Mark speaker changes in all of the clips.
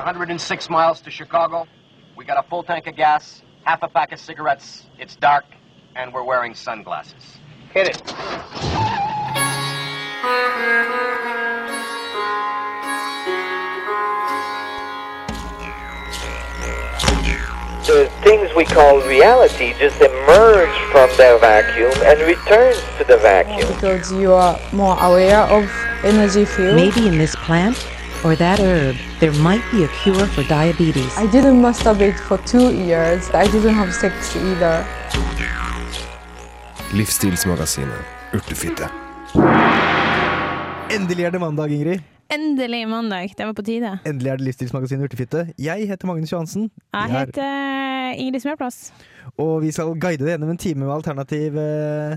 Speaker 1: 106 miles to Chicago. We got a full tank of gas, half a pack of cigarettes. It's dark, and we're wearing sunglasses. Hit it.
Speaker 2: the things we call reality just emerge from the vacuum and returns to the vacuum.
Speaker 3: because you are more aware of energy field.
Speaker 4: Maybe in this plant or that herb, there might be a cure for diabetes.
Speaker 3: I didn't masturbate for two years. I didn't have sex either.
Speaker 5: Livsstilsmagasinet Urtefitte.
Speaker 6: Endelig er det mandag, Ingrid.
Speaker 7: Endelig mandag. Det var på tide.
Speaker 6: Endelig er det Livsstilsmagasinet Urtefitte. Jeg heter Magnus Johansen.
Speaker 7: Jeg
Speaker 6: er-
Speaker 7: heter Ingrid Smørplass.
Speaker 6: Og vi skal guide deg gjennom en time med alternativ eh,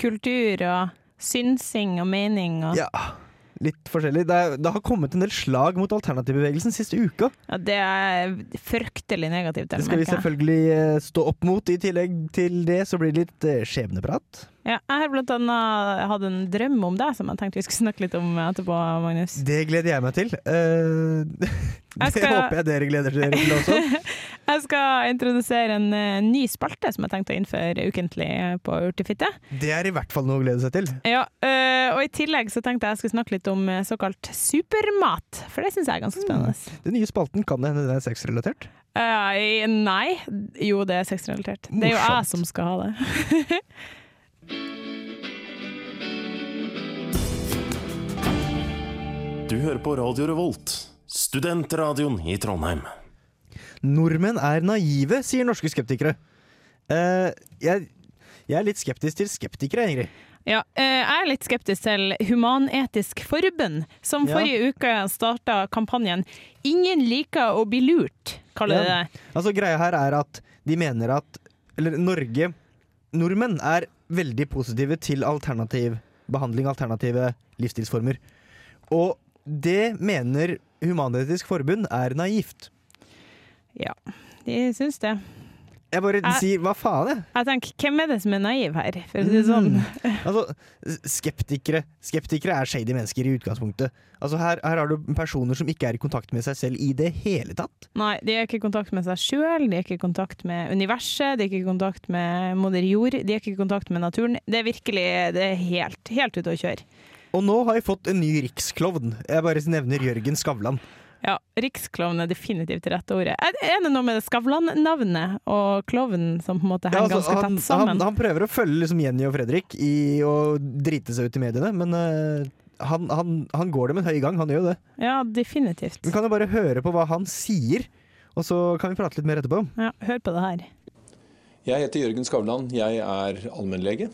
Speaker 7: Kultur og synsing og mening og
Speaker 6: Ja, litt forskjellig. Det, er, det har kommet en del slag mot alternativbevegelsen siste uka.
Speaker 7: Ja, det er fryktelig negativt.
Speaker 6: Det skal vi selvfølgelig eh, stå opp mot. I tillegg til det så blir det litt eh, skjebneprat.
Speaker 7: Ja, jeg har blant annet hatt en drøm om deg som jeg tenkte vi skulle snakke litt om etterpå, Magnus.
Speaker 6: Det gleder jeg meg til. Uh, det
Speaker 7: skal-
Speaker 6: håper jeg dere gleder dere til også.
Speaker 7: Jeg skal introdusere en eh, ny spalte som jeg tenkte å innføre ukentlig på Urtefitte.
Speaker 6: Det er i hvert fall noe å glede seg til.
Speaker 7: Ja, øh, og i tillegg så tenkte jeg jeg skulle snakke litt om eh, såkalt supermat, for det syns jeg er ganske spennende.
Speaker 6: Den nye spalten kan det hende den er sexrelatert.
Speaker 7: Uh, nei. Jo, det er sexrelatert. Det er jo jeg som skal ha det.
Speaker 8: Du hører på Radio Revolt, studentradioen i Trondheim.
Speaker 6: Nordmenn er naive, sier norske skeptikere. Uh, jeg, jeg er litt skeptisk til skeptikere, Ingrid.
Speaker 7: Ja, eh, jeg er litt skeptisk til Human-Etisk Forbund, som
Speaker 6: Ja.
Speaker 7: forrige uke starta kampanjen 'Ingen liker å bli lurt', kaller de
Speaker 6: Ja.
Speaker 7: det.
Speaker 6: Altså Greia her er at de mener at Eller Norge Nordmenn er veldig positive til alternativ behandling, alternative livsstilsformer. Og det mener Human-Etisk Forbund er naivt.
Speaker 7: Ja, de syns det.
Speaker 6: Jeg bare
Speaker 7: Jeg-
Speaker 6: sier hva faen, jeg.
Speaker 7: Jeg tenker, hvem er det som er naiv her, for å si det sånn?
Speaker 6: Altså, skeptikere Skeptikere er shady mennesker i utgangspunktet. Altså her, her har du personer som ikke er i kontakt med seg selv i det hele tatt.
Speaker 7: Nei, de er ikke i kontakt med seg sjøl, de er ikke i kontakt med universet, de er ikke i kontakt med moder jord, de er ikke i kontakt med naturen. Det er virkelig det er helt, helt ute å kjøre.
Speaker 6: Og nå har jeg fått en ny riksklovn. Jeg bare nevner Jørgen Skavlan.
Speaker 7: Ja, riksklovn er definitivt det rette ordet. Er det noe med Skavlan-navnet og klovnen som på en måte
Speaker 6: Ja, altså,
Speaker 7: ganske
Speaker 6: han,
Speaker 7: tett sammen?
Speaker 6: han, han prøver å følge liksom Jenny og Fredrik i å drite seg ut i mediene, men uh, han, han, han går dem en høy gang. Han gjør jo det.
Speaker 7: Ja, definitivt.
Speaker 6: Vi kan jo bare høre på hva han sier, og så kan vi prate litt mer etterpå.
Speaker 7: Ja, hør på det her.
Speaker 9: Jeg heter Jørgen Skavlan. Jeg er allmennlege.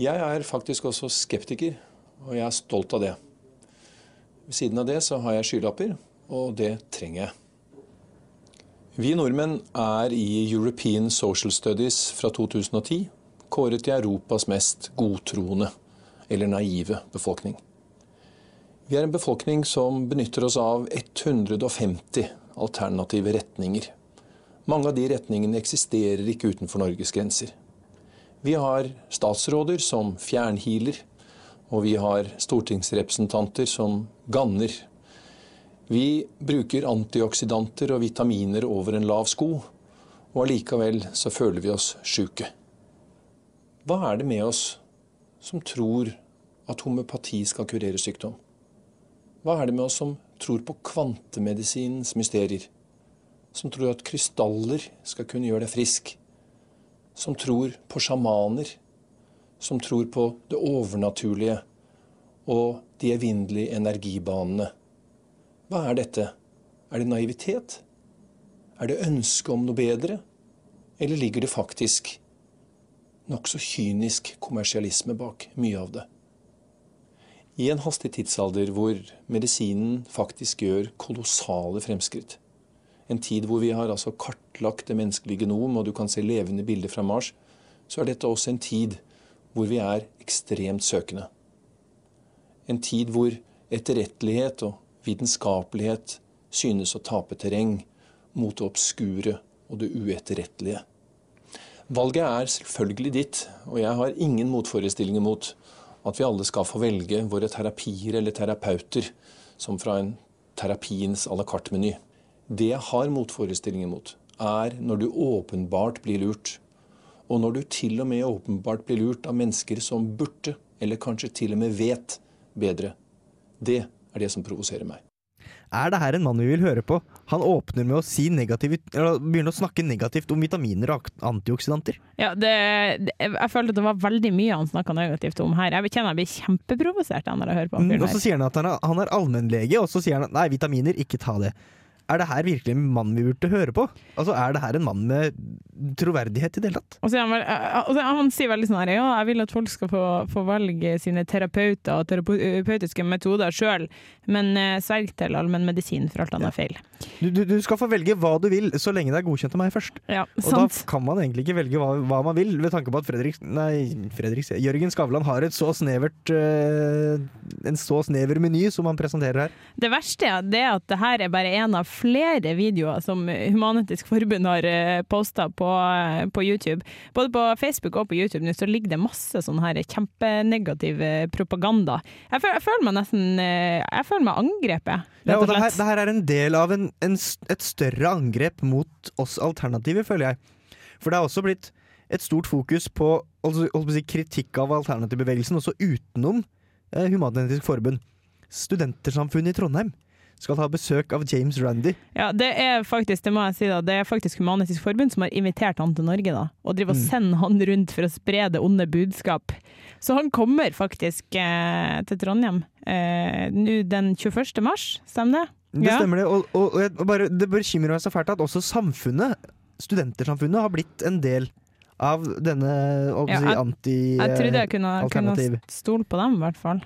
Speaker 9: Jeg er faktisk også skeptiker, og jeg er stolt av det. Ved siden av det så har jeg skylapper, og det trenger jeg. Vi nordmenn er i European Social Studies fra 2010 kåret til Europas mest godtroende, eller naive, befolkning. Vi er en befolkning som benytter oss av 150 alternative retninger. Mange av de retningene eksisterer ikke utenfor Norges grenser. Vi har statsråder som fjernhealer, og vi har stortingsrepresentanter som ganner. Vi bruker antioksidanter og vitaminer over en lav sko, og allikevel så føler vi oss sjuke. Hva er det med oss som tror at homøpati skal kurere sykdom? Hva er det med oss som tror på kvantemedisinens mysterier? Som tror at krystaller skal kunne gjøre deg frisk? Som tror på sjamaner? Som tror på det overnaturlige og de evinnelige energibanene? Hva er dette? Er det naivitet? Er det ønske om noe bedre? Eller ligger det faktisk nokså kynisk kommersialisme bak mye av det? I en hastig tidsalder hvor medisinen faktisk gjør kolossale fremskritt, en tid hvor vi har altså kartlagt det menneskelige genom, og du kan se levende bilder fra Mars, så er dette også en tid hvor vi er ekstremt søkende. En tid hvor etterrettelighet og vitenskapelighet synes å tape terreng mot det obskure og det uetterrettelige. Valget er selvfølgelig ditt, og jeg har ingen motforestillinger mot at vi alle skal få velge våre terapier eller terapeuter, som fra en terapiens à la carte-meny. Det jeg har motforestillinger mot, er når du åpenbart blir lurt. Og når du til og med åpenbart blir lurt av mennesker som burde, eller kanskje til og med vet, bedre. Det er det som provoserer meg.
Speaker 6: Er det her en mann vi vil høre på? Han åpner med å si negativt, eller begynner å snakke negativt om vitaminer og antioksidanter.
Speaker 7: Ja, det, det, jeg følte det var veldig mye han snakka negativt om her. Jeg kjenner jeg blir kjempeprovosert når jeg hører på han
Speaker 6: Mm, og så sier han at han er, han er allmennlege, og så sier han at nei, vitaminer, ikke ta det. Er det her virkelig en mann vi burde høre på? Altså, Er det her en mann med troverdighet i det hele tatt?
Speaker 7: Og så han, vel, eh, og så- han sier veldig sånn her Ja, jeg vil at folk skal få, få velge sine terapeuter og terapeutiske metoder sjøl, men eh, sverg til allmennmedisin, for alt annet er feil.
Speaker 6: Du, du, du skal få velge hva du vil, så lenge det er godkjent av meg først.
Speaker 7: Ja,
Speaker 6: Og
Speaker 7: sant.
Speaker 6: da kan man egentlig ikke velge hva, hva man vil, ved tanke på at Fredrik, nei, Fredrik Jørgen Skavlan har et så snevert eh, en så snever meny som han presenterer her.
Speaker 7: Det verste er det at det her er bare en av flere videoer som Human-Etisk Forbund har posta på, eh, på YouTube. Både på Facebook og på YouTube nå så ligger det masse sånn her kjempenegativ eh, propaganda. Jeg føler, jeg føler meg nesten eh, Jeg føler meg angrepet,
Speaker 6: Ja, og det her, det her er en del av en, en, et større angrep mot oss alternativer, føler jeg. For det er også blitt et stort fokus på altså, si, kritikk av alternativbevegelsen, også utenom eh, Human-Etisk Forbund. Studentersamfunnet i Trondheim skal ha besøk av James Randy.
Speaker 7: Ja, det er faktisk, det må jeg si da, det er faktisk Human-Etisk Forbund som har invitert han til Norge, da. Og driver og
Speaker 6: Mm.
Speaker 7: sender han rundt for å spre det onde budskap. Så han kommer faktisk eh, til Trondheim eh, nå den 21. mars, stemmer det?
Speaker 6: Det
Speaker 7: Ja.
Speaker 6: stemmer det, og, og, og jeg- bare, det bekymrer meg så fælt at også samfunnet, studentersamfunnet, har blitt en del av denne
Speaker 7: Ja,
Speaker 6: si,
Speaker 7: jeg-
Speaker 6: anti...
Speaker 7: Jeg trodde jeg kunne, kunne stole på dem, i hvert fall.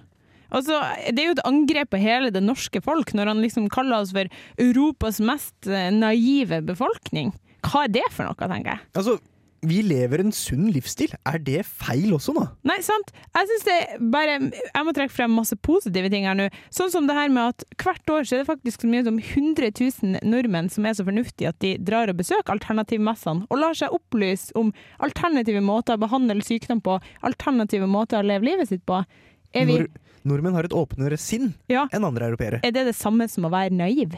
Speaker 7: Altså, det er jo et angrep på hele det norske folk, når han liksom kaller oss for Europas mest eh, naive befolkning. Hva er det for noe, tenker jeg.
Speaker 6: Altså, vi lever en sunn livsstil. Er det feil også nå?
Speaker 7: Nei, sant. Jeg syns det bare Jeg må trekke frem masse positive ting her nå. Sånn som det her med at hvert år så er det faktisk så mye som 100 000 nordmenn som er så fornuftige at de drar og besøker alternativmessene og lar seg opplyse om alternative måter å behandle sykdom på, alternative måter å leve livet sitt på. Er, vi,
Speaker 6: Nord nordmenn har et åpnere sinn
Speaker 7: ja,
Speaker 6: enn andre europeere.
Speaker 7: er det det samme som å være naiv?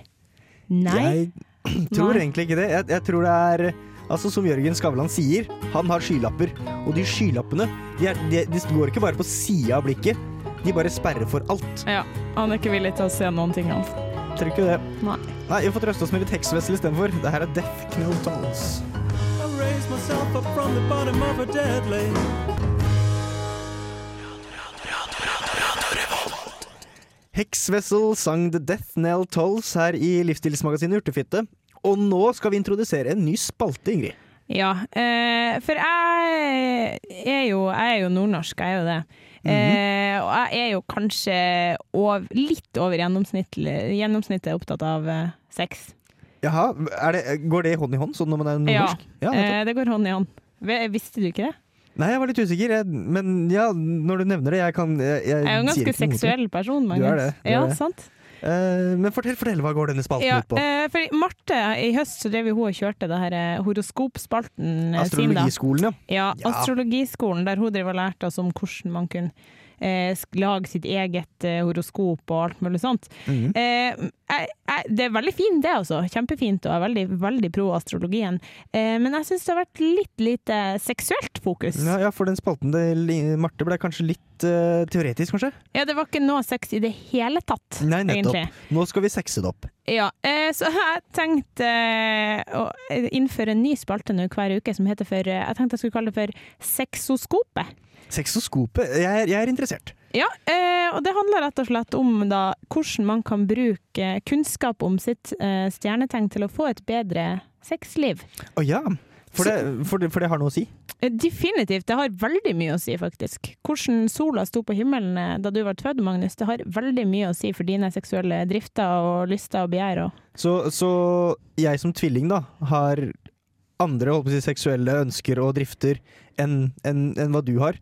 Speaker 7: Nei.
Speaker 6: Jeg tror
Speaker 7: Nei.
Speaker 6: egentlig ikke det. Jeg, jeg tror det er Altså Som Jørgen Skavlan sier, han har skylapper. Og de skylappene de, er, de, de går ikke bare på sida av blikket, de bare sperrer for alt.
Speaker 7: Ja, han er ikke villig til å se noen ting, han.
Speaker 6: Tror ikke det.
Speaker 7: Nei.
Speaker 6: Nei, Vi får trøste oss med litt heksevessel istedenfor. Det her er Death Knell Tolls.
Speaker 10: I raise myself up from the bottom of a dead lake.
Speaker 6: Hexvessel sang The Death Knell Tolls her i Livsstilsmagasinet Urtefitte. Og nå skal vi introdusere en ny spalte, Ingrid.
Speaker 7: Ja, eh, for jeg er jo, jeg er jo nordnorsk, jeg er jo det.
Speaker 6: Mhm.
Speaker 7: eh, og jeg er jo kanskje ov litt over gjennomsnittlig- gjennomsnittet opptatt av eh, sex.
Speaker 6: Jaha, det, Går det hånd i hånd sånn når man er nordnorsk? Ja, nettopp.
Speaker 7: eh, det går hånd i hånd. Visste du ikke det?
Speaker 6: Nei, jeg var litt usikker. Jeg, men ja, når du nevner det, jeg kan Jeg, jeg,
Speaker 7: er jo en ganske
Speaker 6: seksuell noe
Speaker 7: person, Magnus.
Speaker 6: Du er det, du
Speaker 7: ja,
Speaker 6: er det.
Speaker 7: sant?
Speaker 6: Uh, men fortell, fortell, hva går denne spalten
Speaker 7: Ja,
Speaker 6: ut på?
Speaker 7: Uh, for Marte, i høst så drev hun og kjørte det her eh, horoskopspalten eh, sin.
Speaker 6: Astrologiskolen, ja.
Speaker 7: Ja,
Speaker 6: Ja.
Speaker 7: astrologiskolen, der hun drev og lærte oss om hvordan man kunne eh, lage sitt eget eh, horoskop og alt mulig sånt. Eh, jeg, jeg, det er veldig fint det, altså. Kjempefint, og jeg er veldig, veldig pro astrologien. Eh, men jeg syns det har vært litt lite seksuelt fokus.
Speaker 6: ja. Ja, for den spalten til Marte ble kanskje litt eh, teoretisk, kanskje?
Speaker 7: Ja, det var ikke noe sex i det hele tatt,
Speaker 6: Nei, nettopp.
Speaker 7: egentlig.
Speaker 6: Nå skal vi sexe det opp.
Speaker 7: Ja, eh, så jeg tenkte å innføre en ny spalte nå hver uke som heter for Jeg tenkte jeg skulle kalle det for Sexoskopet.
Speaker 6: Sexoskopet. Jeg, jeg er interessert.
Speaker 7: Ja, eh, og det handler rett og slett om da, hvordan man kan bruke kunnskap om sitt eh, stjernetegn til å få et bedre sexliv.
Speaker 6: Å ja. For det, for, det, for det har noe å si.
Speaker 7: Eh, Definitivt, det har veldig mye å si, faktisk. Hvordan sola sto på himmelen eh, da du var født, Magnus, det har veldig mye å si for dine seksuelle drifter og lyster og begjær. Og.
Speaker 6: Så, så jeg som tvilling, da, har andre si, seksuelle ønsker og drifter enn en, en hva du har.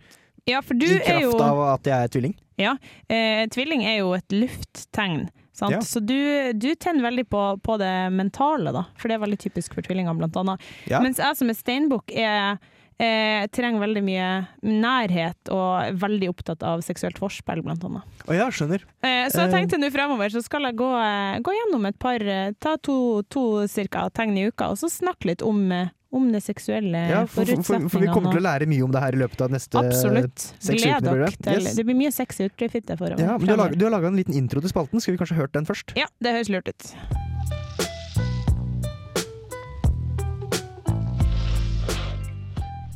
Speaker 7: Ja, for du
Speaker 6: I
Speaker 7: er jo
Speaker 6: kraft av at jeg er tvilling.
Speaker 7: Ja, eh, tvilling er jo et lufttegn. Sant?
Speaker 6: Ja.
Speaker 7: Så du, du tenner veldig på, på det mentale, da. For det er veldig typisk for tvillinger, blant annet.
Speaker 6: Ja.
Speaker 7: Mens jeg som er steinbukk, er Eh, trenger veldig mye nærhet og er veldig opptatt av seksuelt forspill, blant annet.
Speaker 6: Å ja, skjønner.
Speaker 7: Eh, så jeg
Speaker 6: Eh.
Speaker 7: tenkte nå fremover så skal jeg gå, eh, gå gjennom et par, eh, ta to, to cirka tegn i uka, og så snakke litt om, om det seksuelle
Speaker 6: Ja, for, for, for, for vi kommer til å lære mye om det her i løpet av neste
Speaker 7: Absolutt. Gled dere til
Speaker 6: Yes.
Speaker 7: Det blir mye sexy i utrefitte for
Speaker 6: Ja, men du har laga en liten intro til spalten. Skulle vi kanskje hørt den først?
Speaker 7: Ja, det høres lurt ut.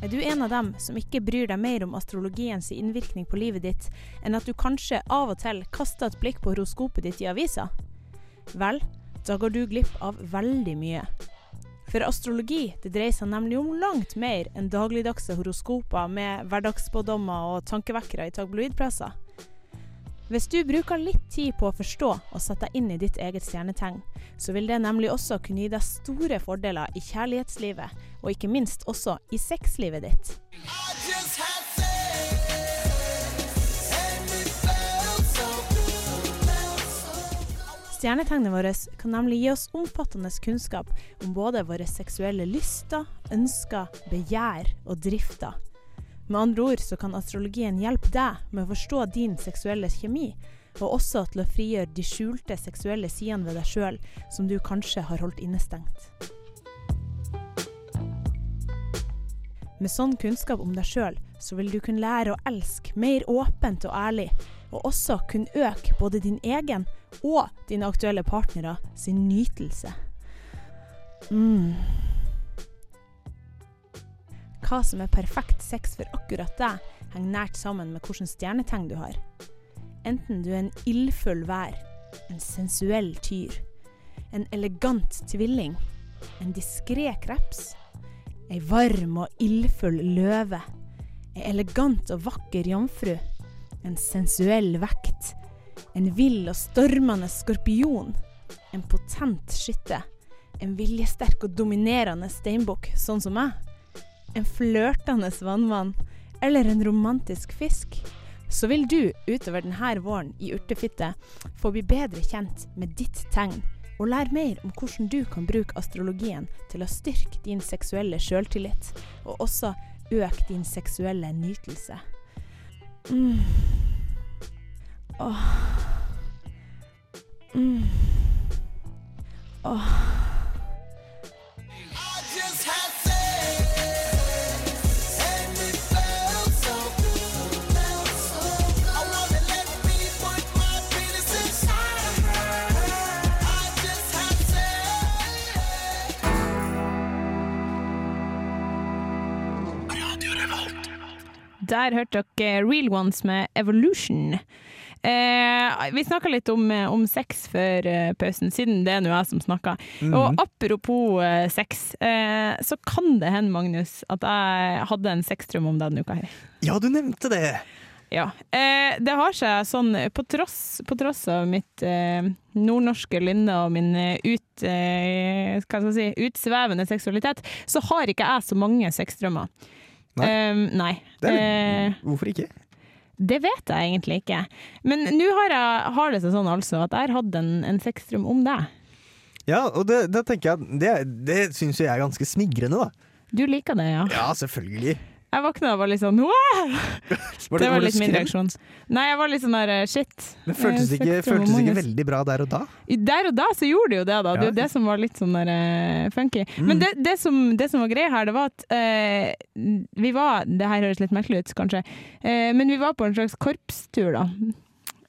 Speaker 7: Er du en av dem som ikke bryr deg mer om astrologiens innvirkning på livet ditt, enn at du kanskje av og til kaster et blikk på horoskopet ditt i avisa? Vel, da går du glipp av veldig mye. For astrologi det dreier seg nemlig om langt mer enn dagligdagse horoskoper med hverdagsspådommer og tankevekkere i tabloidpressa. Hvis du bruker litt tid på å forstå og sette deg inn i ditt eget stjernetegn, så vil det nemlig også kunne gi deg store fordeler i kjærlighetslivet, og ikke minst også i sexlivet ditt. Stjernetegnet vårt kan nemlig gi oss omfattende kunnskap om både våre seksuelle lyster, ønsker, begjær og drifter. Med andre ord så kan astrologien hjelpe deg med å forstå din seksuelle kjemi, og også til å frigjøre de skjulte seksuelle sidene ved deg sjøl som du kanskje har holdt innestengt. Med sånn kunnskap om deg sjøl, så vil du kunne lære å elske mer åpent og ærlig, og også kunne øke både din egen og dine aktuelle partnere sin nytelse. Mm. Hva som er perfekt sex for akkurat deg, henger nært sammen med hvilket stjernetegn du har. Enten du er en ildfull vær, en sensuell tyr, en elegant tvilling, en diskré kreps, ei varm og ildfull løve, ei elegant og vakker jomfru, en sensuell vekt, en vill og stormende skorpion, en potent skytte, en viljesterk og dominerende steinbukk, sånn som meg, en flørtende vannmann eller en romantisk fisk, så vil du utover denne våren i Urtefitte få bli bedre kjent med ditt tegn, og lære mer om hvordan du kan bruke astrologien til å styrke din seksuelle sjøltillit, og også øke din seksuelle nytelse. Mm. Åh. Mm. Åh. Der hørte dere Real Ones med Evolution. Eh, vi snakka litt om, om sex før eh, pausen, siden det er nå jeg som snakker.
Speaker 6: Mhm.
Speaker 7: Og apropos eh, sex, eh, så kan det hende, Magnus, at jeg hadde en sexdrøm om deg denne uka her.
Speaker 6: Ja, du nevnte det!
Speaker 7: Ja. Eh, det har seg sånn, på tross, på tross av mitt eh, nordnorske lynne og min eh, ut, eh, si, utsvevende seksualitet, så har ikke jeg så mange sexdrømmer.
Speaker 6: Nei.
Speaker 7: Um, nei.
Speaker 6: Det er
Speaker 7: Eh,
Speaker 6: hvorfor ikke?
Speaker 7: det vet jeg egentlig ikke. Men nå har, har det seg sånn altså at jeg har hatt en, en sexdrøm om deg.
Speaker 6: Ja, og det, da tenker jeg det, det syns jeg er ganske smigrende, da.
Speaker 7: Du liker det, ja?
Speaker 6: Ja, selvfølgelig.
Speaker 7: Jeg våkna og var litt sånn wow!
Speaker 6: Var
Speaker 7: Det var litt min reaksjon. Nei, jeg var litt sånn der shit.
Speaker 6: Men føltes det
Speaker 7: Eh,
Speaker 6: ikke, føltes ikke veldig bra der og da?
Speaker 7: Der og da så gjorde det jo det, da. Det er
Speaker 6: Ja.
Speaker 7: jo det som var litt sånn der eh, funky.
Speaker 6: Mm.
Speaker 7: Men det, det, som, det som var greia her, det var at uh, vi var Det her høres litt merkelig ut, kanskje, uh, men vi var på en slags korpstur, da.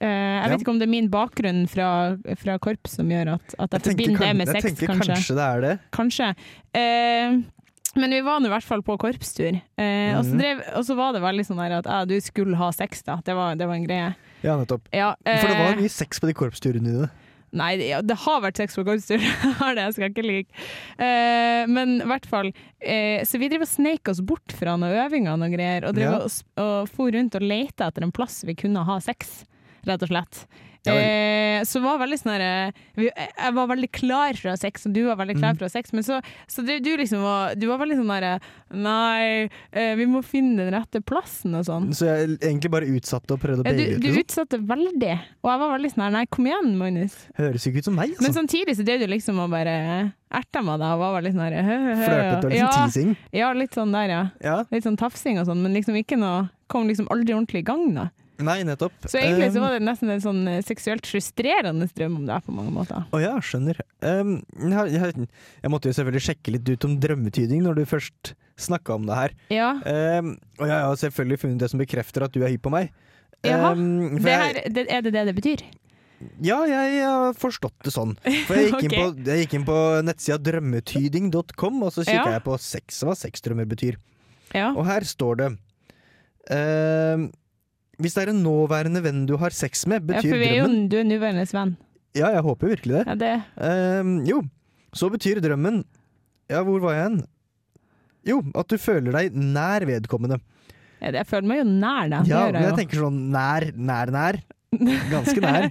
Speaker 7: Uh, jeg
Speaker 6: Ja.
Speaker 7: vet ikke om det er min bakgrunn fra, fra korps som gjør at, at jeg,
Speaker 6: Jeg
Speaker 7: forbinder det med sex, kanskje.
Speaker 6: jeg tenker
Speaker 7: kanskje.
Speaker 6: det er det.
Speaker 7: Kanskje. Eh, men vi var nå i hvert fall på korpstur, eh, og, så
Speaker 6: Mhm.
Speaker 7: drev, og så var det veldig sånn at ja, du skulle ha sex, da. Det var, det var en greie.
Speaker 6: Ja, nettopp.
Speaker 7: Ja,
Speaker 6: For det var
Speaker 7: eh,
Speaker 6: mye sex på de korpsturene dine.
Speaker 7: Nei, det, det har vært sex på korpstur, har det, jeg skal ikke like. Eh, men i hvert fall eh, Så vi driver og sneik oss bort fra noen øvinger og greier, og, drev
Speaker 6: Ja.
Speaker 7: og, og for rundt og leita etter en plass vi kunne ha sex, rett og slett.
Speaker 6: Ja
Speaker 7: eh, så var veldig sånn eh, vi- Jeg var veldig klar for å ha sex, og du var veldig
Speaker 6: Mm.
Speaker 7: klar å ha sex, men så, så du, du liksom var Du var veldig sånn derre Nei, eh, vi må finne den rette plassen og sånn.
Speaker 6: Så jeg egentlig bare utsatte og prøvde å
Speaker 7: Ja,
Speaker 6: ut.
Speaker 7: du utsatte veldig, og jeg var veldig sånn her Nei, kom igjen, Magnus.
Speaker 6: Høres ikke ut som meg,
Speaker 7: Men
Speaker 6: altså.
Speaker 7: samtidig så drev du liksom og bare erta meg da og var veldig sånn her
Speaker 6: Flørtet og liksom
Speaker 7: ja,
Speaker 6: teasing.
Speaker 7: ja, litt sånn der, ja.
Speaker 6: Ja.
Speaker 7: Litt sånn tafsing og sånn, men liksom ikke noe Kom liksom aldri ordentlig i gang, da.
Speaker 6: Nei, nettopp.
Speaker 7: Så egentlig så var det nesten en sånn eh, seksuelt frustrerende drøm om deg på mange måter.
Speaker 6: Å ja, skjønner. Um, jeg, jeg, jeg måtte jo selvfølgelig sjekke litt ut om drømmetyding når du først snakka om det her.
Speaker 7: Ja,
Speaker 6: Um, og jeg har selvfølgelig funnet det som bekrefter at du er hypp på meg.
Speaker 7: Jaha,
Speaker 6: Um,
Speaker 7: det her, det, er det det det betyr?
Speaker 6: Ja, jeg har forstått det sånn. For jeg gikk, inn, på, jeg gikk inn på nettsida drømmetyding.com, og så kikka
Speaker 7: Ja.
Speaker 6: jeg på sex, hva sexdrømmer betyr.
Speaker 7: Ja.
Speaker 6: Og her står det ehm, Hvis det er en nåværende venn du har sex med, betyr drømmen ja,
Speaker 7: for vi er jo du er nåværende venn.
Speaker 6: Ja, jeg håper jo virkelig det.
Speaker 7: Ja, det.
Speaker 6: Uh, jo, så betyr drømmen Ja, hvor var jeg hen? Jo, at du føler deg nær vedkommende.
Speaker 7: Ja, det- jeg føler meg jo nær deg.
Speaker 6: Ja, men jeg
Speaker 7: jeg
Speaker 6: tenker sånn nær, nær, nær. Ganske nær.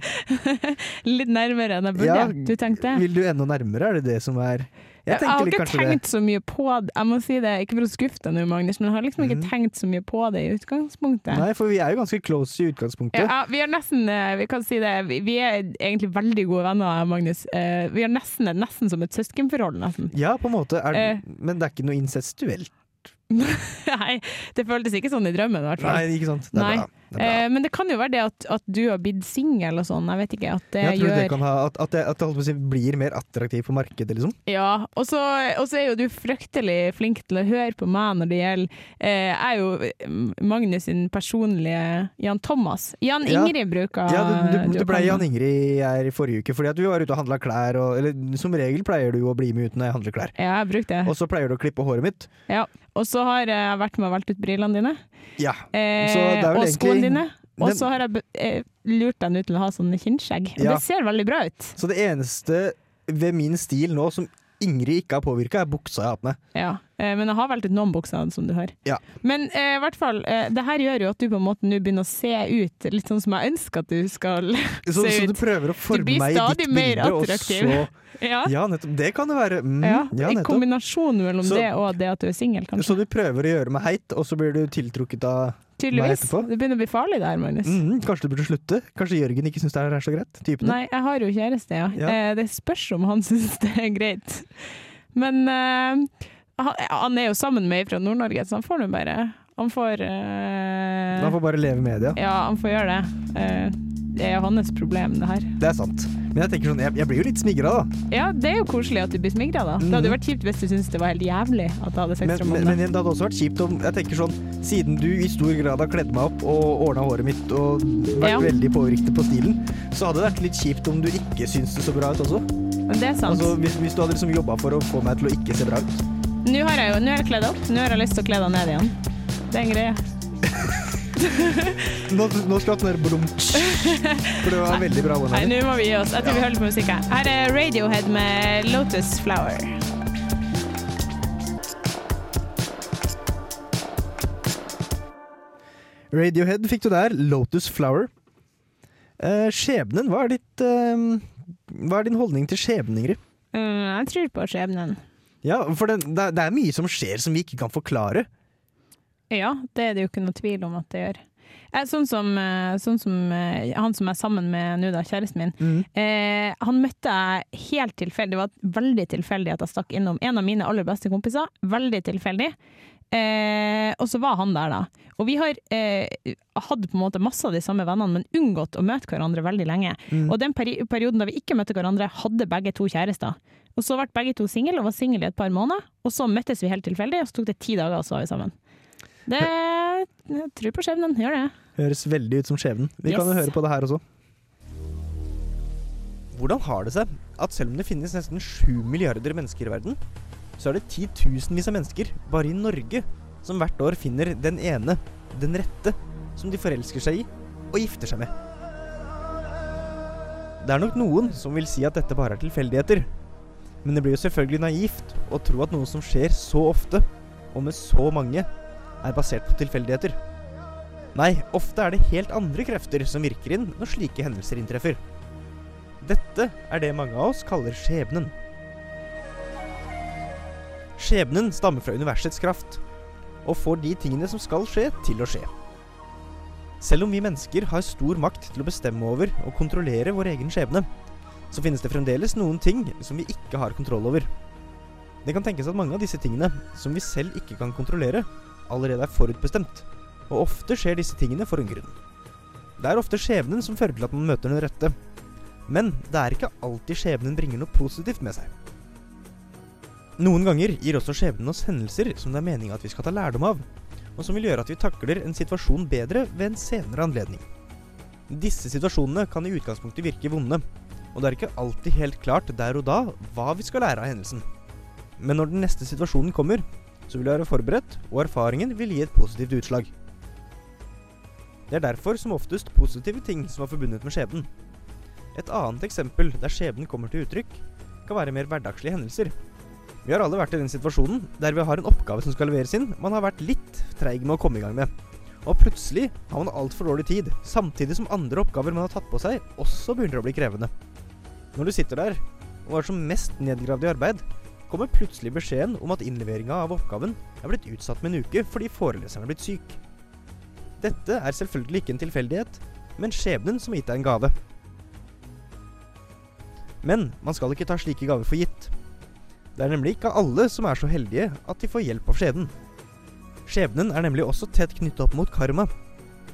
Speaker 7: Litt nærmere enn jeg burde.
Speaker 6: Ja,
Speaker 7: du tenkte?
Speaker 6: Vil du enda nærmere? Er det det som er Jeg
Speaker 7: Jeg, har ikke
Speaker 6: tenkt det.
Speaker 7: så mye på det. Jeg må si det, ikke for å skuffe deg nå, Magnus, men jeg har liksom ikke
Speaker 6: mm.
Speaker 7: tenkt så mye på det i utgangspunktet.
Speaker 6: Nei, for vi er jo ganske close i utgangspunktet.
Speaker 7: Ja, vi er nesten eh, Vi kan si det, vi- vi er egentlig veldig gode venner, Magnus. Eh, Vi er nesten, nesten som et søskenforhold, nesten.
Speaker 6: Ja, på en måte. Er,
Speaker 7: uh,
Speaker 6: men det er ikke noe incestuelt.
Speaker 7: Nei, det føltes ikke sånn i drømmen, i hvert fall.
Speaker 6: Nei, ikke sant. Det er
Speaker 7: Nei.
Speaker 6: bra.
Speaker 7: Eh, men det kan jo være det at, at du har blitt singel og sånn, jeg vet ikke. At det gjør
Speaker 6: det kan ha At, at, det, at det si, blir mer attraktivt på markedet, liksom.
Speaker 7: Ja, og så er jo du fryktelig flink til å høre på meg når det gjelder eh, Jeg er jo eh, Magnus sin personlige Jan Thomas. Jan
Speaker 6: Ja.
Speaker 7: Ingrid bruker
Speaker 6: Ja, du, du,
Speaker 7: du
Speaker 6: du ble Jan. Ingrid her i forrige uke, fordi at du var ute og handla klær. Og, eller som regel pleier du å bli med ut når jeg handler klær.
Speaker 7: Ja, jeg brukte det.
Speaker 6: Og så pleier du å klippe håret mitt.
Speaker 7: Ja. Og så har jeg vært med og valgt ut brillene dine.
Speaker 6: Ja.
Speaker 7: Eh,
Speaker 6: Så det er vel
Speaker 7: og
Speaker 6: egentlig-
Speaker 7: dine. Og så har jeg eh, lurt deg nå til å ha sånne kinnskjegg. Og
Speaker 6: Ja.
Speaker 7: det ser veldig bra ut.
Speaker 6: Så det eneste ved min stil nå som Ingrid ikke har påvirka, er buksa jeg har på meg.
Speaker 7: Ja, eh, men jeg har valgt ut noen bukser, som du hører.
Speaker 6: Ja.
Speaker 7: Men eh, i hvert fall, eh, det her gjør jo at du på en måte nå begynner å se ut litt sånn som jeg ønsker at du skal
Speaker 6: Så,
Speaker 7: se
Speaker 6: så du prøver å forme meg i ditt
Speaker 7: mer
Speaker 6: bilde, og så
Speaker 7: Ja,
Speaker 6: Ja, nettopp. Det kan det være. Mm,
Speaker 7: ja,
Speaker 6: ja,
Speaker 7: I kombinasjon mellom
Speaker 6: Så-
Speaker 7: det og det at du er singel, kanskje.
Speaker 6: Så du prøver å gjøre meg heit, og så blir du tiltrukket av
Speaker 7: Tydeligvis. Det begynner å bli farlig der, Magnus.
Speaker 6: Mhm, kanskje du burde slutte? Kanskje Jørgen ikke syns det her er så greit? Typen.
Speaker 7: Nei, jeg har jo kjæreste, ja.
Speaker 6: Ja.
Speaker 7: Eh, det spørs om han syns det er greit. Men eh, han, han er jo sammen med ei fra Nord-Norge, så han får nå bare Han får uh,
Speaker 6: Han får bare leve med det, ja.
Speaker 7: Ja, han får gjøre det. Uh, det er hans problem, det her.
Speaker 6: Det er sant. Men jeg tenker sånn, jeg, jeg blir jo litt smigra, da.
Speaker 7: Ja, det er jo koselig at du blir smigra, da. Det hadde jo vært kjipt hvis du syntes det var helt jævlig at jeg hadde
Speaker 6: sex Men,
Speaker 7: sexdrøm
Speaker 6: men, men
Speaker 7: det.
Speaker 6: det hadde også vært kjipt om Jeg tenker sånn, Siden du i stor grad har kledd meg opp og ordna håret mitt og vært
Speaker 7: Ja.
Speaker 6: veldig påvirket på stilen, så hadde det vært litt kjipt om du ikke syns det så bra ut også.
Speaker 7: Men det er sant.
Speaker 6: Altså, hvis, hvis du hadde liksom jobba for å få meg til å ikke se bra ut.
Speaker 7: Nå har jeg jo nå er jeg kledd opp, nå har jeg lyst til å kle deg ned igjen. Det er en greie.
Speaker 6: Nå, nå den der blumtsj. For det var veldig bra.
Speaker 7: Nei, nå må vi gi oss. Jeg tror vi holder på musikk her. Her er Radiohead med Lotus Flower.
Speaker 6: Radiohead fikk du der. Lotus Flower. Eh, skjebnen, hva er ditt eh, Hva er din holdning til skjebnen, Ingrid?
Speaker 7: Mm, jeg tror på skjebnen.
Speaker 6: Ja, for det, det er mye som skjer som vi ikke kan forklare.
Speaker 7: Ja, det er det jo ikke noe tvil om at det gjør. Eh, Sånn som, eh, sånn som eh, han som er sammen med nå, da, kjæresten min.
Speaker 6: Mm.
Speaker 7: Eh, han møtte jeg helt tilfeldig. Det var veldig tilfeldig at jeg stakk innom en av mine aller beste kompiser. Veldig tilfeldig. Eh, og så var han der, da. Og vi har eh, hatt på en måte masse av de samme vennene, men unngått å møte hverandre veldig lenge.
Speaker 6: Mm.
Speaker 7: Og den peri perioden da vi ikke møtte hverandre, hadde begge to kjærester. Og så ble begge to single, og var single i et par måneder. Og så møttes vi helt tilfeldig, og så tok det ti dager, og så var vi sammen. Det jeg tror på skjebnen, gjør det.
Speaker 6: Høres veldig ut som skjebnen. Vi kan jo høre på det her også. Hvordan har det seg at selv om det finnes nesten sju milliarder mennesker i verden, så er det titusenvis av mennesker bare i Norge som hvert år finner den ene, den rette, som de forelsker seg i og gifter seg med. Det er nok noen som vil si at dette bare er tilfeldigheter. Men det blir jo selvfølgelig naivt å tro at noe som skjer så ofte, og med så mange, er basert på tilfeldigheter. Nei, ofte er det helt andre krefter som virker inn når slike hendelser inntreffer. Dette er det mange av oss kaller skjebnen. Skjebnen stammer fra universets kraft, og får de tingene som skal skje, til å skje. Selv om vi mennesker har stor makt til å bestemme over og kontrollere vår egen skjebne, så finnes det fremdeles noen ting som vi ikke har kontroll over. Det kan tenkes at mange av disse tingene, som vi selv ikke kan kontrollere, allerede er forutbestemt, og ofte skjer disse tingene for en grunn. Det er ofte skjebnen som fører til at man møter den rette, men det er ikke alltid skjebnen bringer noe positivt med seg. Noen ganger gir også skjebnen oss hendelser som det er meninga at vi skal ta lærdom av, og som vil gjøre at vi takler en situasjon bedre ved en senere anledning. Disse situasjonene kan i utgangspunktet virke vonde, og det er ikke alltid helt klart der og da hva vi skal lære av hendelsen. Men når den neste situasjonen kommer, så vil du være forberedt, og erfaringen vil gi et positivt utslag. Det er derfor som oftest positive ting som er forbundet med skjebnen. Et annet eksempel der skjebnen kommer til uttrykk, kan være mer hverdagslige hendelser. Vi har alle vært i den situasjonen der vi har en oppgave som skal leveres inn, man har vært litt treig med å komme i gang med. Og plutselig har man altfor dårlig tid, samtidig som andre oppgaver man har tatt på seg, også begynner å bli krevende. Når du sitter der og er som mest nedgravd i arbeid, kommer plutselig beskjeden om at innleveringa av oppgaven er blitt utsatt med en uke fordi foreleseren er blitt syk. Dette er selvfølgelig ikke en tilfeldighet, men skjebnen som har gitt deg en gave. Men man skal ikke ta slike gaver for gitt. Det er nemlig ikke alle som er så heldige at de får hjelp av skjebnen. Skjebnen er nemlig også tett knyttet opp mot karma.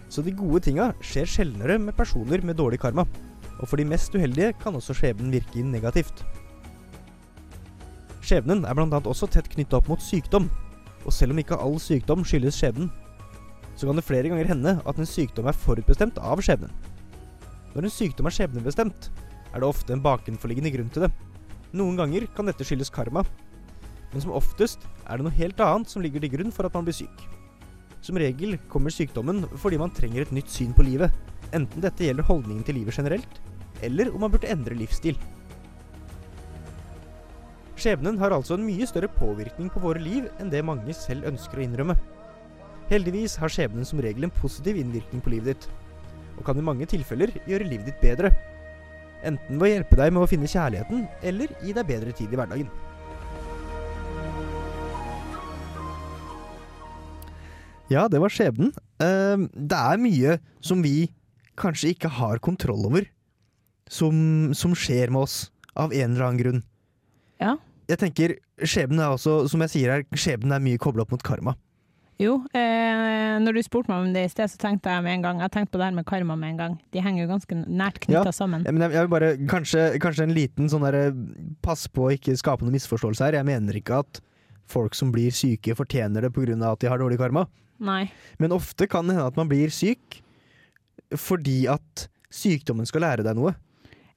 Speaker 6: Så de gode tinga skjer sjeldnere med personer med dårlig karma. Og for de mest uheldige kan også skjebnen virke inn negativt. Skjebnen er bl.a. også tett knyttet opp mot sykdom. Og selv om ikke all sykdom skyldes skjebnen, så kan det flere ganger hende at en sykdom er forutbestemt av skjebnen. Når en sykdom er skjebnebestemt, er det ofte en bakenforliggende grunn til det. Noen ganger kan dette skyldes karma, men som oftest er det noe helt annet som ligger til grunn for at man blir syk. Som regel kommer sykdommen fordi man trenger et nytt syn på livet, enten dette gjelder holdningen til livet generelt, eller om man burde endre livsstil. Skjebnen har altså en mye større påvirkning på våre liv enn det mange selv ønsker å innrømme. Heldigvis har skjebnen som regel en positiv innvirkning på livet ditt, og kan i mange tilfeller gjøre livet ditt bedre. Enten ved å hjelpe deg med å finne kjærligheten, eller gi deg bedre tid i hverdagen. Ja, det var skjebnen. Eh, det er mye som vi kanskje ikke har kontroll over, som, som skjer med oss av en eller annen grunn.
Speaker 7: Ja.
Speaker 6: Jeg tenker, skjebnen er også, som jeg sier her, skjebnen er mye kobla opp mot karma.
Speaker 7: Jo, eh, når du spurte meg om det i sted, så tenkte jeg med en gang Jeg tenkte på det her med karma med en gang. De henger jo ganske nært knytta sammen.
Speaker 6: Ja, men jeg, jeg vil bare, kanskje, kanskje en liten sånn derre Pass på å ikke skape noen misforståelse her. Jeg mener ikke at folk som blir syke, fortjener det pga. at de har dårlig karma.
Speaker 7: Nei.
Speaker 6: Men ofte kan det hende at man blir syk fordi at sykdommen skal lære deg noe.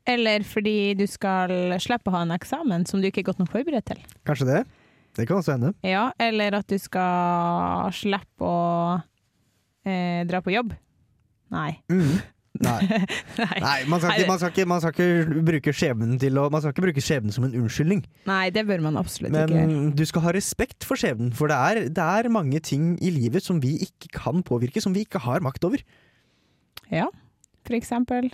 Speaker 7: Eller fordi du skal slippe å ha en eksamen som du ikke er godt nok forberedt til.
Speaker 6: Kanskje det? Det kan også hende.
Speaker 7: Ja, eller at du skal slippe å eh, dra på jobb. Nei.
Speaker 6: Mm. Nei.
Speaker 7: Nei.
Speaker 6: Man, skal ikke, man, skal ikke, man skal ikke bruke skjebnen til å Man skal ikke bruke skjebnen som en unnskyldning.
Speaker 7: Nei, det bør man absolutt ikke gjøre.
Speaker 6: Men du skal ha respekt for skjebnen, for det er, det er mange ting i livet som vi ikke kan påvirke, som vi ikke har makt over.
Speaker 7: Ja, for eksempel.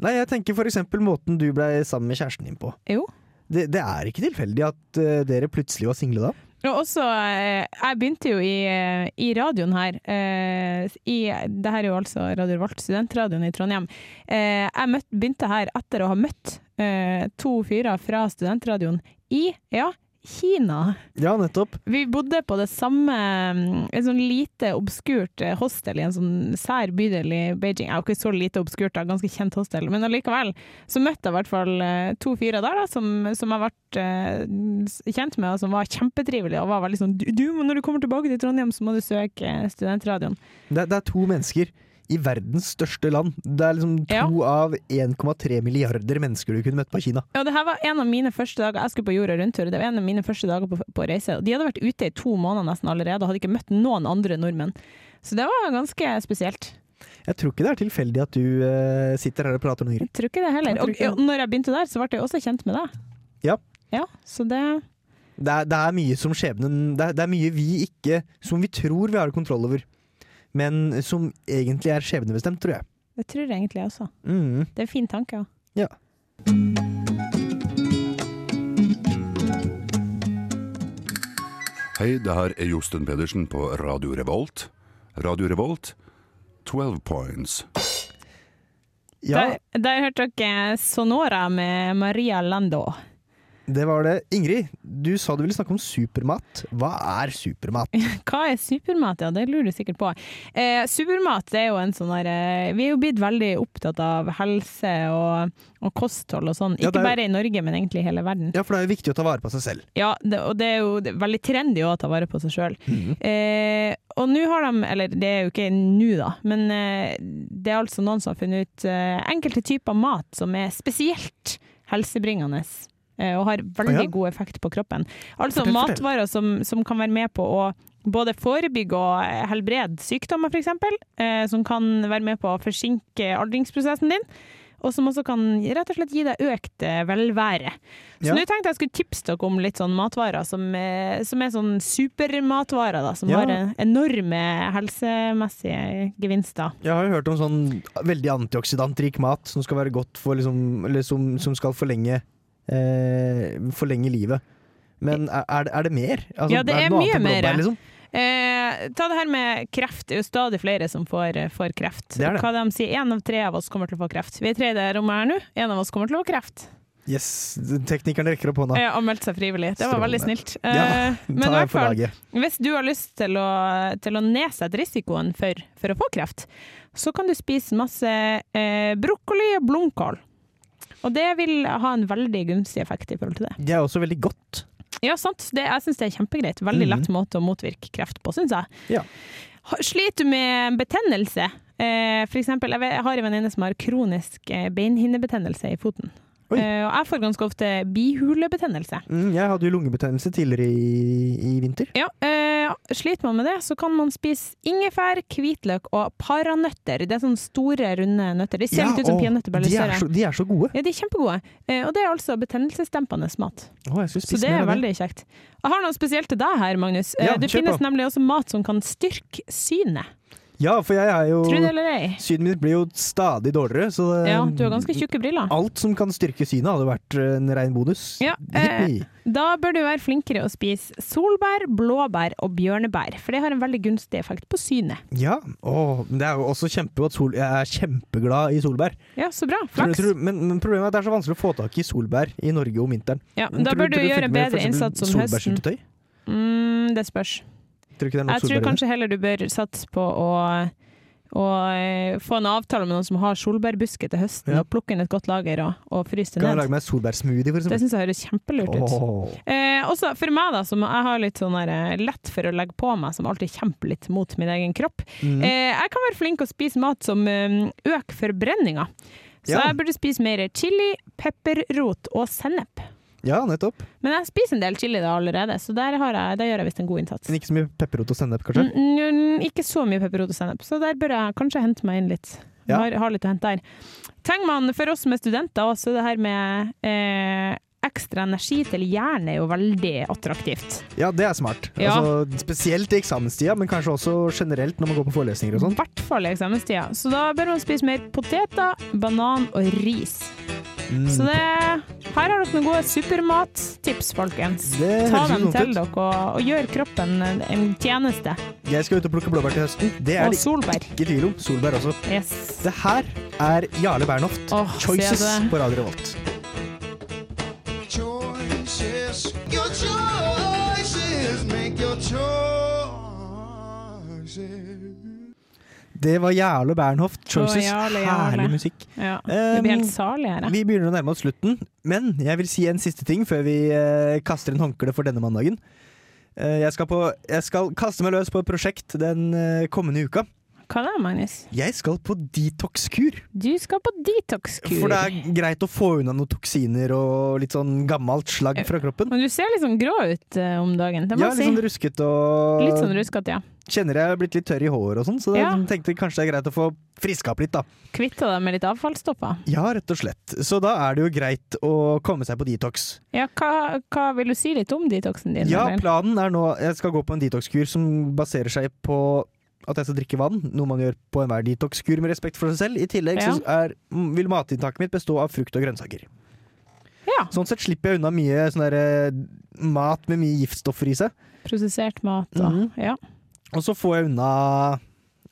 Speaker 6: Nei, jeg tenker for eksempel måten du blei sammen med kjæresten din på.
Speaker 7: Jo.
Speaker 6: Det, det er ikke tilfeldig at uh, dere plutselig var single da.
Speaker 7: Og også, eh, jeg begynte jo i, eh, i radioen her. I, det her er jo altså Radio Revolt, studentradioen i Trondheim. Jeg møtt, begynte her etter å ha møtt to fyrer fra studentradioen i ja, Kina.
Speaker 6: Ja, nettopp.
Speaker 7: Vi bodde på det samme En Et sånn lite obskurt eh, hostel i en sånn sær bydel i Beijing. Ja, ikke så lite obskurt, da, ganske kjent hostel, men allikevel så møtte jeg i hvert fall eh, to fyrer der da, som, som jeg ble eh, kjent med, og som var kjempetrivelige. Og var veldig sånn du, du, når du kommer tilbake til Trondheim, så må du søke studentradioen.
Speaker 6: Det, det er to mennesker i verdens største land. Det er liksom to av 1,3 milliarder mennesker du kunne møtt på Kina.
Speaker 7: Ja, det her var en av mine første dager Jeg skulle på jorda rundt-tur. Det var en av mine første dager på, på reise. De hadde vært ute i to måneder nesten allerede og hadde ikke møtt noen andre nordmenn. Så det var ganske spesielt.
Speaker 6: Jeg tror ikke det er tilfeldig at du uh, sitter her og prater noe
Speaker 7: Jeg tror ikke det heller. Og, og når jeg begynte der, så ble jeg også kjent med deg.
Speaker 6: Ja.
Speaker 7: Ja, så det
Speaker 6: Det er, det er mye som skjebnen det er, det er mye vi ikke Som vi tror vi har kontroll over. Men som egentlig er skjebnebestemt, tror jeg.
Speaker 7: Det tror jeg egentlig også.
Speaker 6: Mm.
Speaker 7: Det er en fin tanke.
Speaker 6: Ja.
Speaker 11: Hei, det her er Josten Pedersen på Radio Revolt. Radio Revolt, 12 points.
Speaker 7: Der, der hørte dere Sonora med Maria Lando.
Speaker 6: Det var det. Ingrid, du sa du ville snakke om supermat. Hva er supermat?
Speaker 7: Hva er supermat? Ja, det lurer du sikkert på. Eh, supermat det er jo en sånn der eh, Vi er jo blitt veldig opptatt av helse og, og kosthold og sånn. Ikke
Speaker 6: ja, er-
Speaker 7: bare i Norge, men egentlig i hele verden.
Speaker 6: Ja, for det er jo viktig å ta vare på seg selv.
Speaker 7: Ja, det, og det er jo det er veldig trendy å ta vare på seg sjøl.
Speaker 6: Mhm.
Speaker 7: Eh, og nå har de, eller det er jo ikke nå da, men eh, det er altså noen som har funnet ut enkelte typer mat som er spesielt helsebringende. Eh, Og har veldig
Speaker 12: ja.
Speaker 7: god effekt på kroppen. Altså
Speaker 12: Fortell, fortell.
Speaker 7: matvarer som, som kan være med på å både forebygge og eh, helbrede sykdommer, f.eks. Eh, som kan være med på å forsinke aldringsprosessen din. Og som også kan rett og slett gi deg økt eh, velvære. Så
Speaker 6: Ja.
Speaker 7: nå tenkte jeg skulle tipse dere om litt sånn matvarer som, som er sånn supermatvarer, da. Som
Speaker 6: Ja.
Speaker 7: har enorme helsemessige gevinster.
Speaker 6: Jeg har jo hørt om sånn veldig antioksidantrik mat som skal være godt for liksom Eller som, som skal forlenge eh, Forlenge livet. Men er, er det- er mer? Altså,
Speaker 7: ja, det er,
Speaker 6: noe
Speaker 7: mye mer.
Speaker 6: Liksom?
Speaker 7: Eh, ta det her med kreft. Det er jo stadig flere som får, eh, får kreft.
Speaker 6: Det er det.
Speaker 7: Hva de sier, Én av tre av oss kommer til å få kreft. Vi er tre i det rommet her nå. Én av oss kommer til å få kreft.
Speaker 6: Yes, teknikeren rekker opp hånda.
Speaker 7: Ja, og meldte seg frivillig. Det var
Speaker 6: Strålende.
Speaker 7: veldig snilt.
Speaker 6: Ja,
Speaker 7: Eh, men
Speaker 6: ta
Speaker 7: i hvert fall, hvis du har lyst til å, til å nedsette risikoen for, for å få kreft, så kan du spise masse eh, brokkoli og blomkål. Og det vil ha en veldig gunstig effekt i forhold til det.
Speaker 6: Det er også veldig godt.
Speaker 7: Ja, sant. Det, jeg syns det er kjempegreit. Veldig lett måte å motvirke kreft på, syns jeg.
Speaker 6: Ja.
Speaker 7: Sliter du med betennelse? Eh, for eksempel, jeg har en venninne som har kronisk eh, beinhinnebetennelse i foten. Eh, og jeg får ganske ofte bihulebetennelse.
Speaker 6: Mm, jeg hadde jo lungebetennelse tidligere i, i vinter.
Speaker 7: Ja, eh, sliter man med det, så kan man spise ingefær, hvitløk og paranøtter. Det er sånne store, runde nøtter. De ser
Speaker 6: Ja,
Speaker 7: litt ut som peanøtter, bare litt
Speaker 6: de
Speaker 7: større.
Speaker 6: de er så gode.
Speaker 7: Ja, de er kjempegode. Eh, og det er altså betennelsesdempende mat.
Speaker 6: Å,
Speaker 7: Så det er veldig kjekt. Jeg har noe spesielt til deg her, Magnus. Eh,
Speaker 6: Ja,
Speaker 7: det finnes
Speaker 6: på.
Speaker 7: nemlig også mat som kan styrke synet.
Speaker 6: Ja, for jeg er jo
Speaker 7: Tro det eller ei.
Speaker 6: Synet mitt blir jo stadig dårligere, så det-
Speaker 7: Ja, du har ganske tjukke briller.
Speaker 6: alt som kan styrke synet, hadde vært en rein bonus.
Speaker 7: Ja, eh, da bør du være flinkere å spise solbær, blåbær og bjørnebær, for det har en veldig gunstig effekt på synet.
Speaker 6: Ja, og det er jo også kjempegodt. Sol jeg er kjempeglad i solbær.
Speaker 7: Ja, så bra.
Speaker 6: Tror,
Speaker 7: Flaks.
Speaker 6: tror, men, men problemet er at det er så vanskelig å få tak i solbær i Norge om vinteren.
Speaker 7: Ja,
Speaker 6: Men
Speaker 7: da
Speaker 6: tror
Speaker 7: bør du
Speaker 6: tror
Speaker 7: gjøre
Speaker 6: en med
Speaker 7: bedre
Speaker 6: eksempel
Speaker 7: innsats om høsten.
Speaker 6: Solbærsyltetøy?
Speaker 7: Mm, det spørs.
Speaker 6: Tror ikke det er nok
Speaker 7: Jeg tror
Speaker 6: det?
Speaker 7: kanskje heller du bør satse på å, å eh, få en avtale med noen som har solbærbuske til høsten,
Speaker 6: Ja.
Speaker 7: og plukke inn et godt lager og, og fryse det
Speaker 6: Kan jeg lage meg solbærsmoothie, for
Speaker 7: Det
Speaker 6: eksempel?
Speaker 7: syns jeg høres kjempelurt ut.
Speaker 6: Oh.
Speaker 7: Eh, også for meg, da, som jeg har litt sånn der, eh, lett for å legge på meg, som alltid kjemper litt mot min egen kropp.
Speaker 6: Mm.
Speaker 7: Eh, jeg kan være flink å spise mat som eh, øker forbrenninga. Så
Speaker 6: Ja.
Speaker 7: jeg burde spise mer chili, pepperrot og sennep.
Speaker 6: Ja, nettopp.
Speaker 7: Men jeg spiser en del chili da allerede, så der, har jeg, der gjør jeg visst en god innsats.
Speaker 6: Men ikke så mye pepperrot og sennep, kanskje?
Speaker 7: Mm, mm, ikke så mye pepperrot og sennep, så der bør jeg kanskje hente meg inn litt.
Speaker 6: Ja.
Speaker 7: Har, har litt å hente der. Trenger man, for oss som er studenter, også det her med eh, ekstra energi til hjernen er jo veldig attraktivt.
Speaker 6: Ja, det er smart.
Speaker 7: Ja.
Speaker 6: Altså, spesielt i eksamenstida, men kanskje også generelt når man går på forelesninger og sånn.
Speaker 7: I hvert fall i eksamenstida. Så da bør man spise mer poteter, banan og ris.
Speaker 6: Mm.
Speaker 7: Så det, her har dere noen gode supermattips, folkens.
Speaker 6: Det
Speaker 7: Ta dem til dere og, og gjør kroppen en, en tjeneste.
Speaker 6: Jeg skal ut og plukke blåbær til høsten. Det er
Speaker 7: Og
Speaker 6: det
Speaker 7: solbær.
Speaker 6: ikke tvil om. Solbær også.
Speaker 7: Yes.
Speaker 6: Det her er Jarle Bernhoft.
Speaker 7: oh,
Speaker 6: Choices på Radio Revolt. Det var Jarle Bernhoft. Choices.
Speaker 7: Å, Jarle, Jarle.
Speaker 6: Herlig musikk.
Speaker 7: Ja, det blir helt her.
Speaker 6: Vi begynner å nærme oss slutten, men jeg vil si en siste ting før vi eh, kaster en håndkle for denne mandagen. Eh, jeg, skal på, jeg skal kaste meg løs på et prosjekt den eh, kommende uka.
Speaker 7: Hva da, Magnus?
Speaker 6: Jeg skal på detox-kur.
Speaker 7: Du skal på detox-kur.
Speaker 6: For det er greit å få unna noen toksiner og litt sånn gammelt slagg fra kroppen.
Speaker 7: Men du ser litt sånn grå ut uh, om dagen, det må
Speaker 6: Ja, litt
Speaker 7: si.
Speaker 6: sånn rusket og
Speaker 7: Litt sånn ruskete, ja.
Speaker 6: Kjenner jeg er blitt litt tørr i håret og sånn, så
Speaker 7: Ja.
Speaker 6: tenkte kanskje det er greit å få friska opp litt, da.
Speaker 7: Kvitta deg med litt avfallstopper?
Speaker 6: Ja, rett og slett. Så da er det jo greit å komme seg på detox.
Speaker 7: Ja, hva, hva vil du si litt om detoxen din?
Speaker 6: Ja,
Speaker 7: eller?
Speaker 6: planen er nå Jeg skal gå på en detox-kur som baserer seg på at jeg skal drikke vann, noe man gjør på enhver detox-kur med respekt for seg selv. I tillegg så er, mm, vil matinntaket mitt bestå av frukt og grønnsaker. Sånn sett slipper jeg unna mye sånn der, eh, mat med mye giftstoffer i seg.
Speaker 7: Prosessert mat og
Speaker 6: Mhm.
Speaker 7: Ja.
Speaker 6: Og så får jeg unna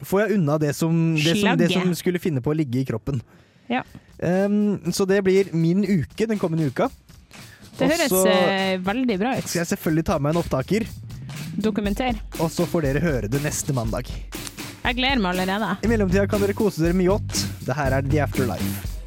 Speaker 6: Får jeg unna det som, det som, det som skulle finne på å ligge i kroppen.
Speaker 7: ja.
Speaker 6: Um, så det blir min uke den kommende uka.
Speaker 7: Det høres
Speaker 6: så
Speaker 7: eh, veldig bra ut.
Speaker 6: skal jeg selvfølgelig ta med en opptaker,
Speaker 7: Dokumenter.
Speaker 6: og så får dere høre det neste mandag.
Speaker 7: Jeg gleder meg allerede.
Speaker 6: I mellomtida kan dere kose dere med yacht. Det her er The Afterlife.